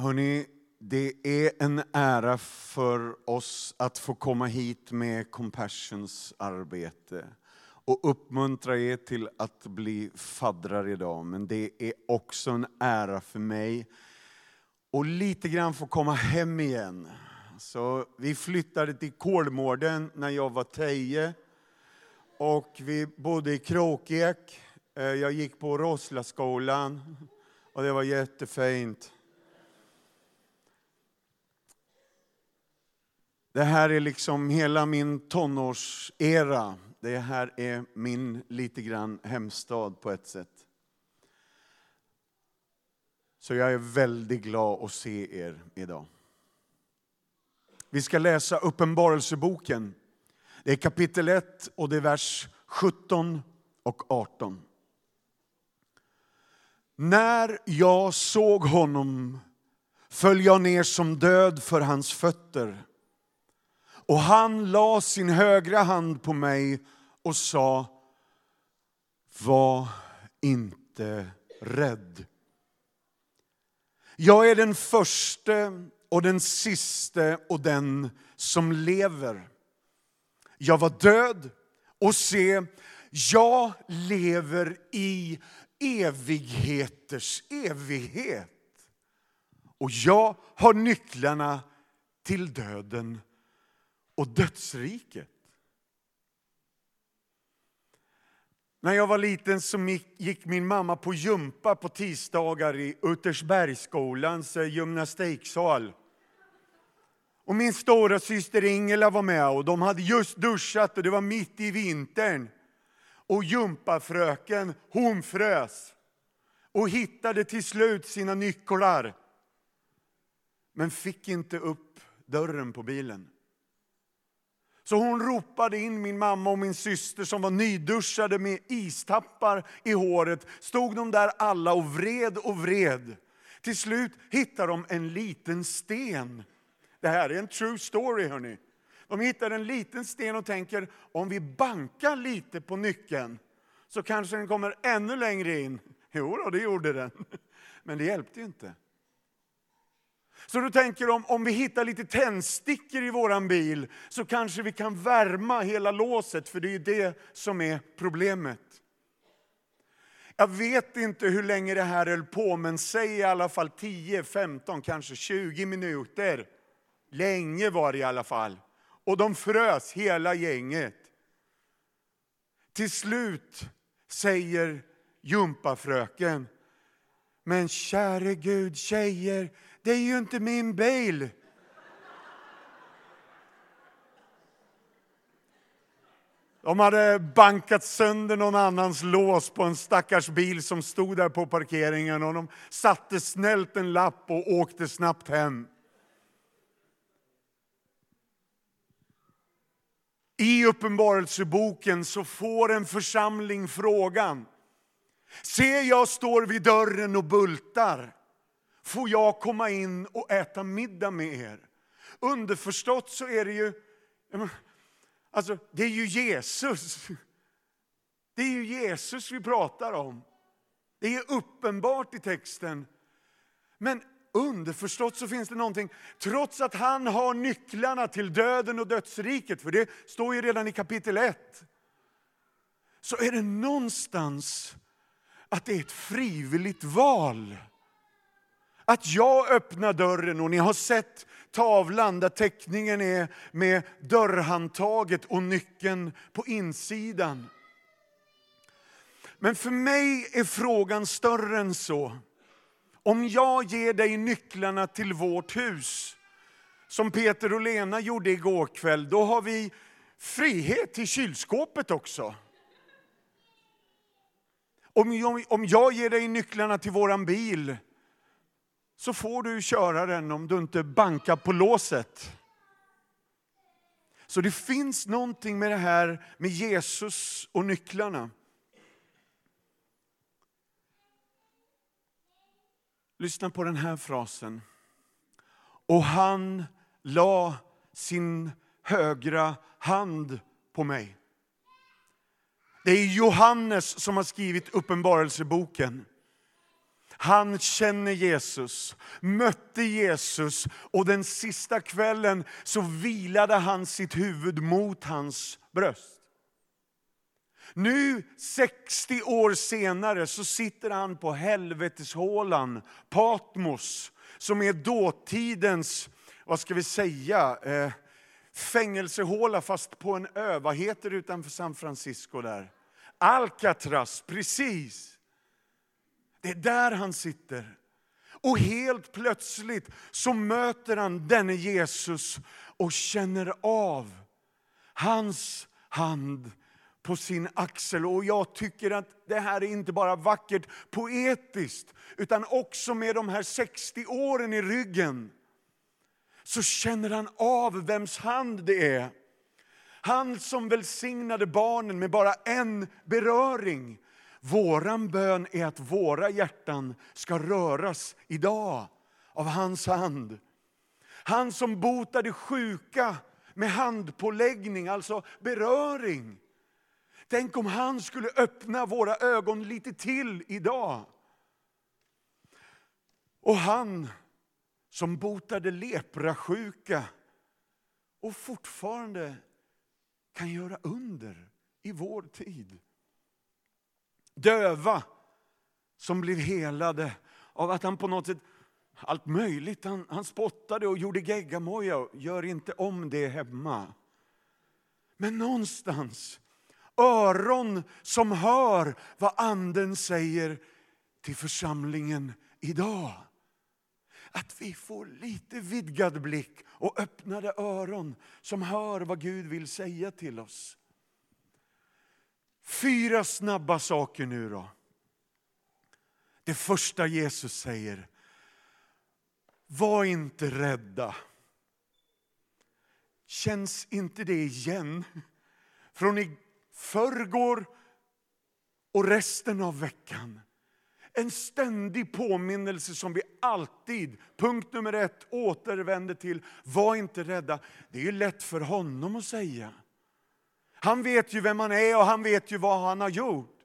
Hörni, det är en ära för oss att få komma hit med Compassions arbete och uppmuntra er till att bli faddrar idag. Men det är också en ära för mig och lite grann få komma hem igen. Så vi flyttade till Kolmården när jag var tio. Och vi bodde i Kråkek. Eh, jag gick på Roslaskolan och det var jättefint. Det här är liksom hela min tonårsera. Det här är min lite grann hemstad på ett sätt. Så jag är väldigt glad att se er idag. Vi ska läsa Uppenbarelseboken. Det är kapitel 1 och det är vers 17 och 18. När jag såg honom föll jag ner som död för hans fötter. Och han la sin högra hand på mig och sa, var inte rädd. Jag är den förste och den siste och den som lever. Jag var död och se, jag lever i evigheters evighet. Och jag har nycklarna till döden och dödsriket. När jag var liten så gick min mamma på gympa på tisdagar i Uttersbergsskolans gymnastiksal. Och min stora syster Ingela var med och de hade just duschat och det var mitt i vintern. Och gympafröken, hon frös och hittade till slut sina nycklar. Men fick inte upp dörren på bilen. Så hon ropade in min mamma och min syster som var nyduschade med istappar i håret. Stod de där alla och vred och vred. Till slut hittade de en liten sten. Det här är en true story hörni. De hittar en liten sten och tänker om vi bankar lite på nyckeln så kanske den kommer ännu längre in. Jo, då, det gjorde den. Men det hjälpte inte. Så du tänker om, om vi hittar lite tändstickor i våran bil så kanske vi kan värma hela låset, för det är ju det som är problemet. Jag vet inte hur länge det här höll på, men säg i alla fall 10, 15, kanske 20 minuter. Länge var det i alla fall. Och de frös hela gänget. Till slut säger gympafröken, men käre Gud tjejer, det är ju inte min bil. De hade bankat sönder någon annans lås på en stackars bil som stod där på parkeringen och de satte snällt en lapp och åkte snabbt hem. I Uppenbarelseboken så får en församling frågan. Se, jag står vid dörren och bultar. Får jag komma in och äta middag med er? Underförstått så är det ju, alltså det är ju Jesus. Det är ju Jesus vi pratar om. Det är uppenbart i texten. Men underförstått så finns det någonting, trots att han har nycklarna till döden och dödsriket, för det står ju redan i kapitel 1, så är det någonstans att det är ett frivilligt val. Att jag öppnar dörren och ni har sett tavlan där teckningen är med dörrhandtaget och nyckeln på insidan. Men för mig är frågan större än så. Om jag ger dig nycklarna till vårt hus, som Peter och Lena gjorde igår kväll, då har vi frihet till kylskåpet också. Om jag, om jag ger dig nycklarna till våran bil, så får du köra den om du inte bankar på låset. Så det finns någonting med det här med Jesus och nycklarna. Lyssna på den här frasen. Och han la sin högra hand på mig. Det är Johannes som har skrivit Uppenbarelseboken. Han känner Jesus, mötte Jesus och den sista kvällen så vilade han sitt huvud mot hans bröst. Nu 60 år senare så sitter han på helveteshålan Patmos som är dåtidens, vad ska vi säga, eh, fängelsehåla fast på en ö. Vad heter det utanför San Francisco där? Alcatraz, precis. Det är där han sitter. Och helt plötsligt så möter han denne Jesus och känner av hans hand på sin axel. Och jag tycker att det här är inte bara vackert poetiskt, utan också med de här 60 åren i ryggen. Så känner han av vems hand det är. Han som välsignade barnen med bara en beröring. Våran bön är att våra hjärtan ska röras idag av hans hand. Han som botade sjuka med handpåläggning, alltså beröring. Tänk om han skulle öppna våra ögon lite till idag. Och han som botade leprasjuka och fortfarande kan göra under i vår tid. Döva som blev helade av att han på något sätt, allt möjligt, han, han spottade och gjorde geggamoja. Gör inte om det hemma. Men någonstans öron som hör vad Anden säger till församlingen idag. Att vi får lite vidgad blick och öppnade öron som hör vad Gud vill säga till oss. Fyra snabba saker nu då. Det första Jesus säger, var inte rädda. Känns inte det igen? Från i förrgår och resten av veckan. En ständig påminnelse som vi alltid, punkt nummer ett, återvänder till. Var inte rädda. Det är ju lätt för honom att säga. Han vet ju vem han är och han vet ju vad han har gjort.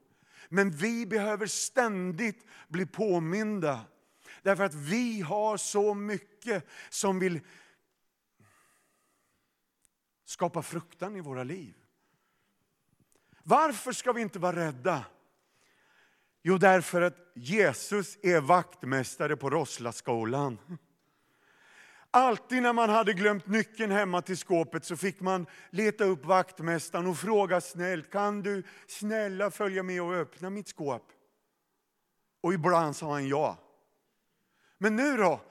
Men vi behöver ständigt bli påminda. Därför att vi har så mycket som vill skapa fruktan i våra liv. Varför ska vi inte vara rädda? Jo, därför att Jesus är vaktmästare på Roslaskolan. Alltid när man hade glömt nyckeln hemma till skåpet så fick man leta upp vaktmästaren och fråga snällt, kan du snälla följa med och öppna mitt skåp? Och ibland sa han ja. Men nu då?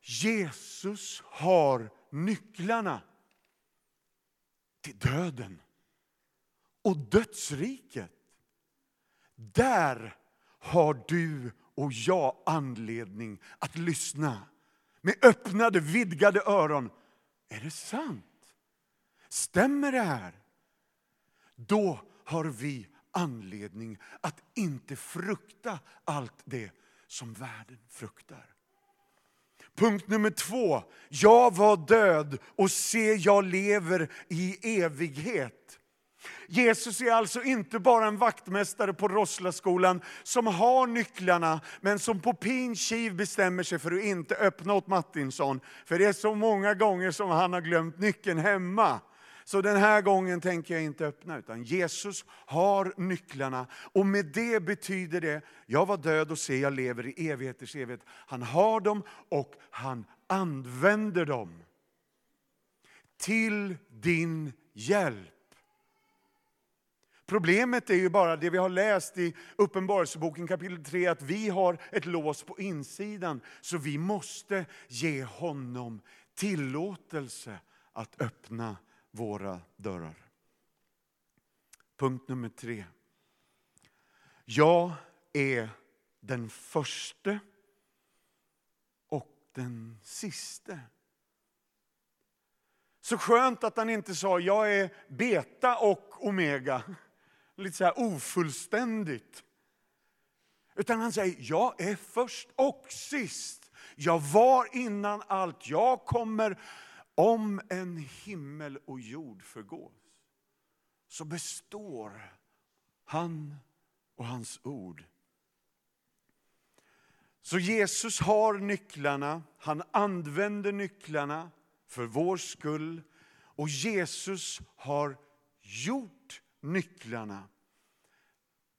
Jesus har nycklarna till döden och dödsriket. Där har du och jag anledning att lyssna med öppnade, vidgade öron. Är det sant? Stämmer det här? Då har vi anledning att inte frukta allt det som världen fruktar. Punkt nummer två. Jag var död och se, jag lever i evighet. Jesus är alltså inte bara en vaktmästare på Roslaskolan som har nycklarna, men som på pin kiv bestämmer sig för att inte öppna åt Martinsson. För det är så många gånger som han har glömt nyckeln hemma. Så den här gången tänker jag inte öppna, utan Jesus har nycklarna. Och med det betyder det, jag var död och se, jag lever i evigheters evighet. Han har dem och han använder dem. Till din hjälp. Problemet är ju bara det vi har läst i Uppenbarelseboken kapitel 3, att vi har ett lås på insidan. Så vi måste ge honom tillåtelse att öppna våra dörrar. Punkt nummer tre. Jag är den förste och den siste. Så skönt att han inte sa jag är beta och omega lite så här ofullständigt. Utan han säger, jag är först och sist. Jag var innan allt. Jag kommer om en himmel och jord förgås. Så består han och hans ord. Så Jesus har nycklarna, han använder nycklarna för vår skull och Jesus har gjort nycklarna.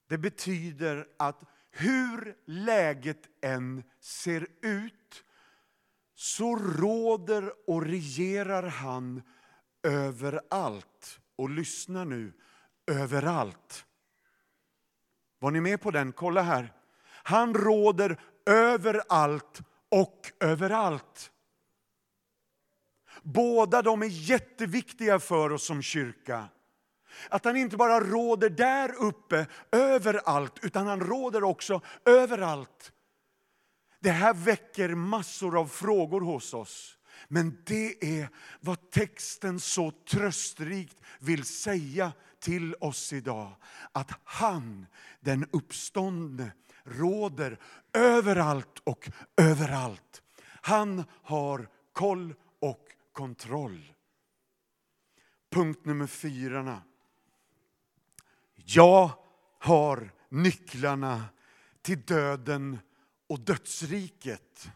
Det betyder att hur läget än ser ut så råder och regerar han överallt. Och lyssna nu, överallt. Var ni med på den? Kolla här. Han råder överallt och överallt. Båda de är jätteviktiga för oss som kyrka. Att han inte bara råder där uppe överallt, utan han råder också överallt. Det här väcker massor av frågor hos oss. Men det är vad texten så tröstrikt vill säga till oss idag. Att han, den uppståndne, råder överallt och överallt. Han har koll och kontroll. Punkt nummer fyra. Jag har nycklarna till döden och dödsriket.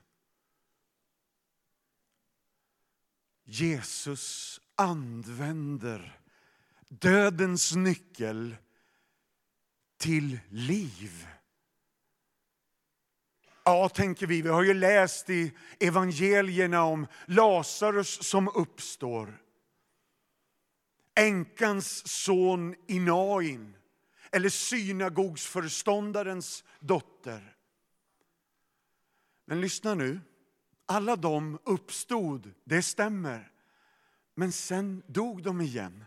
Jesus använder dödens nyckel till liv. Ja, tänker vi, vi har ju läst i evangelierna om Lazarus som uppstår. Änkans son Inain, eller synagogsföreståndarens dotter. Men lyssna nu, alla de uppstod, det stämmer. Men sen dog de igen.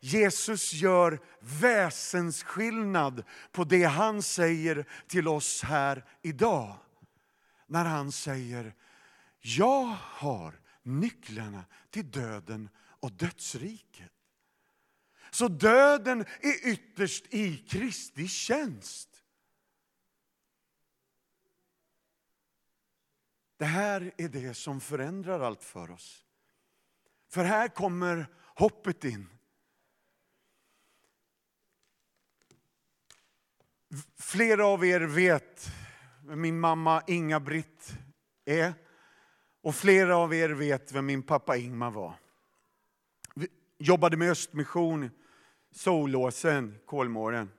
Jesus gör väsensskillnad på det han säger till oss här idag. När han säger, jag har nycklarna till döden och dödsriket. Så döden är ytterst i Kristi tjänst. Det här är det som förändrar allt för oss. För här kommer hoppet in. Flera av er vet vem min mamma Inga-Britt är. Och flera av er vet vem min pappa Ingmar var. Jobbade med Östmission, Solåsen, Kolmården.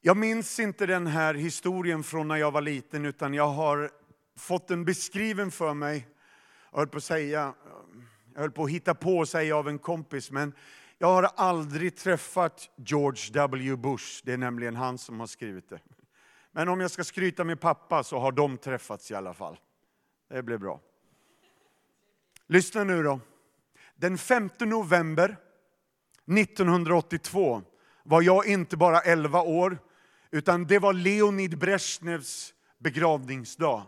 Jag minns inte den här historien från när jag var liten, utan jag har fått den beskriven för mig. Jag höll på att säga, jag höll på att hitta på och säga av en kompis, men jag har aldrig träffat George W. Bush. Det är nämligen han som har skrivit det. Men om jag ska skryta med pappa så har de träffats i alla fall. Det blir bra. Lyssna nu då. Den 5 november 1982 var jag inte bara 11 år, utan det var Leonid Brezhnevs begravningsdag.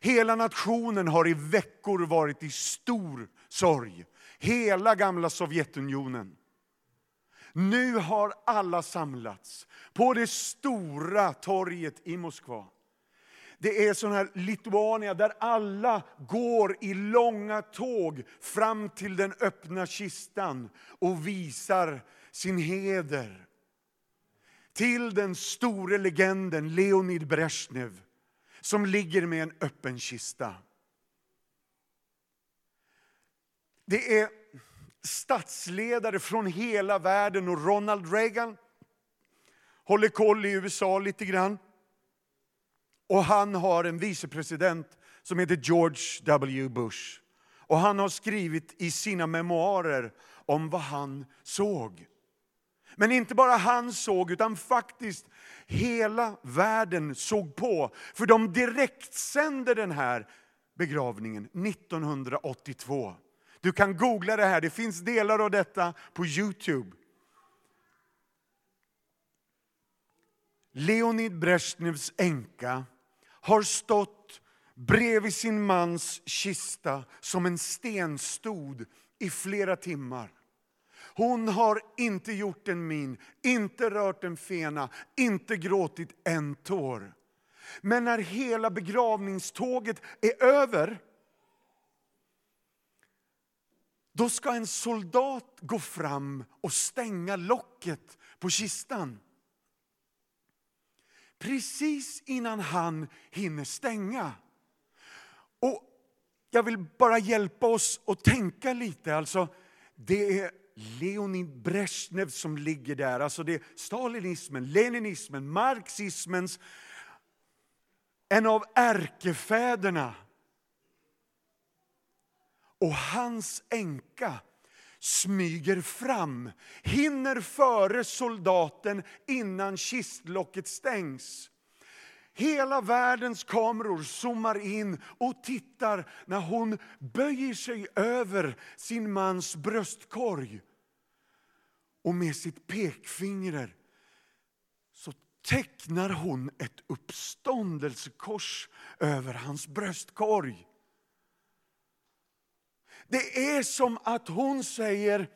Hela nationen har i veckor varit i stor sorg. Hela gamla Sovjetunionen. Nu har alla samlats på det stora torget i Moskva. Det är sån här Lituania där alla går i långa tåg fram till den öppna kistan och visar sin heder till den store legenden Leonid Brezhnev som ligger med en öppen kista. Det är statsledare från hela världen och Ronald Reagan håller koll i USA lite grann. Och han har en vicepresident som heter George W. Bush. Och han har skrivit i sina memoarer om vad han såg. Men inte bara han såg, utan faktiskt hela världen såg på. För de direktsände den här begravningen 1982. Du kan googla det här, det finns delar av detta på Youtube. Leonid Brezhnevs änka har stått bredvid sin mans kista som en stenstod i flera timmar. Hon har inte gjort en min, inte rört en fena, inte gråtit en tår. Men när hela begravningståget är över, då ska en soldat gå fram och stänga locket på kistan precis innan han hinner stänga. Och jag vill bara hjälpa oss att tänka lite. Alltså, det är Leonid Brezhnev som ligger där. Alltså det är stalinismen, leninismen, marxismens, en av ärkefäderna. Och hans änka smyger fram, hinner före soldaten innan kistlocket stängs. Hela världens kameror zoomar in och tittar när hon böjer sig över sin mans bröstkorg. Och med sitt pekfinger så tecknar hon ett uppståndelsekors över hans bröstkorg. Det är som att hon säger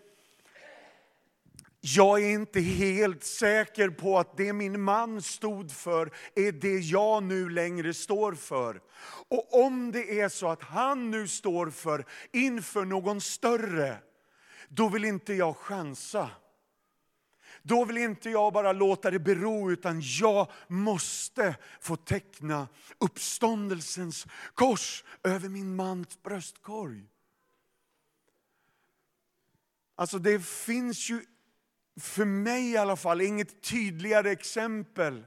jag är inte helt säker på att det min man stod för är det jag nu längre står för. Och om det är så att han nu står för inför någon större, då vill inte jag chansa. Då vill inte jag bara låta det bero, utan jag måste få teckna uppståndelsens kors över min mans bröstkorg. Alltså det finns ju för mig i alla fall, inget tydligare exempel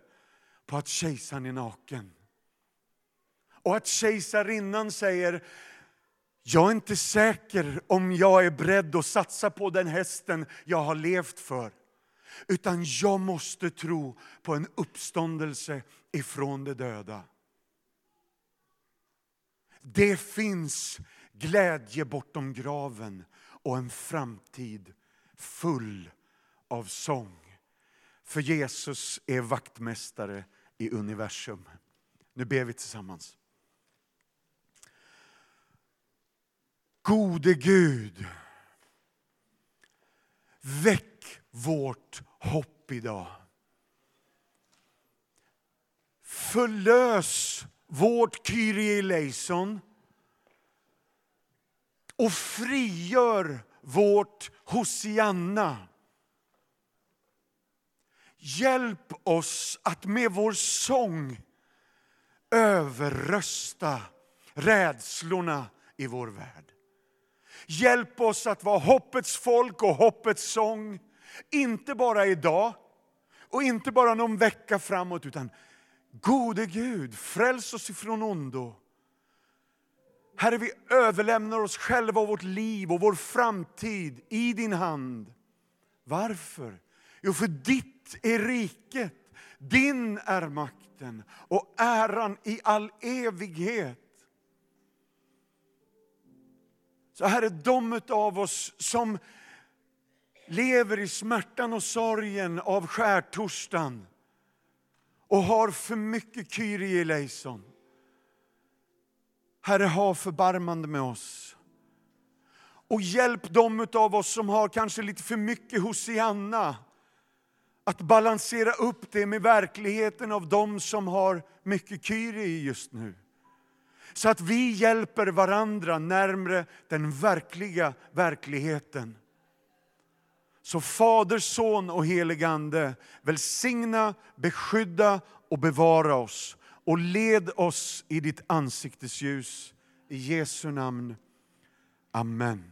på att kejsaren är naken. Och att kejsarinnan säger, jag är inte säker om jag är beredd att satsa på den hästen jag har levt för. Utan jag måste tro på en uppståndelse ifrån de döda. Det finns glädje bortom graven och en framtid full av sång. För Jesus är vaktmästare i universum. Nu ber vi tillsammans. Gode Gud, väck vårt hopp idag. Förlös vårt Kyrie eleison och frigör vårt Hosianna. Hjälp oss att med vår sång överrösta rädslorna i vår värld. Hjälp oss att vara hoppets folk och hoppets sång, inte bara idag och inte bara någon vecka framåt, utan gode Gud, fräls oss ifrån ondo. Herre, vi överlämnar oss själva och vårt liv och vår framtid i din hand. Varför? Jo, för ditt är riket, din är makten och äran i all evighet. Så Herre, de av oss som lever i smärtan och sorgen av skärtorsdagen och har för mycket Kyrie eleison. Herre, ha förbarmande med oss. Och hjälp dem av oss som har kanske lite för mycket Hosianna att balansera upp det med verkligheten av dem som har mycket kyrie just nu. Så att vi hjälper varandra närmre den verkliga verkligheten. Så Fader, Son och helig Ande, välsigna, beskydda och bevara oss och led oss i ditt ansiktes ljus. I Jesu namn. Amen.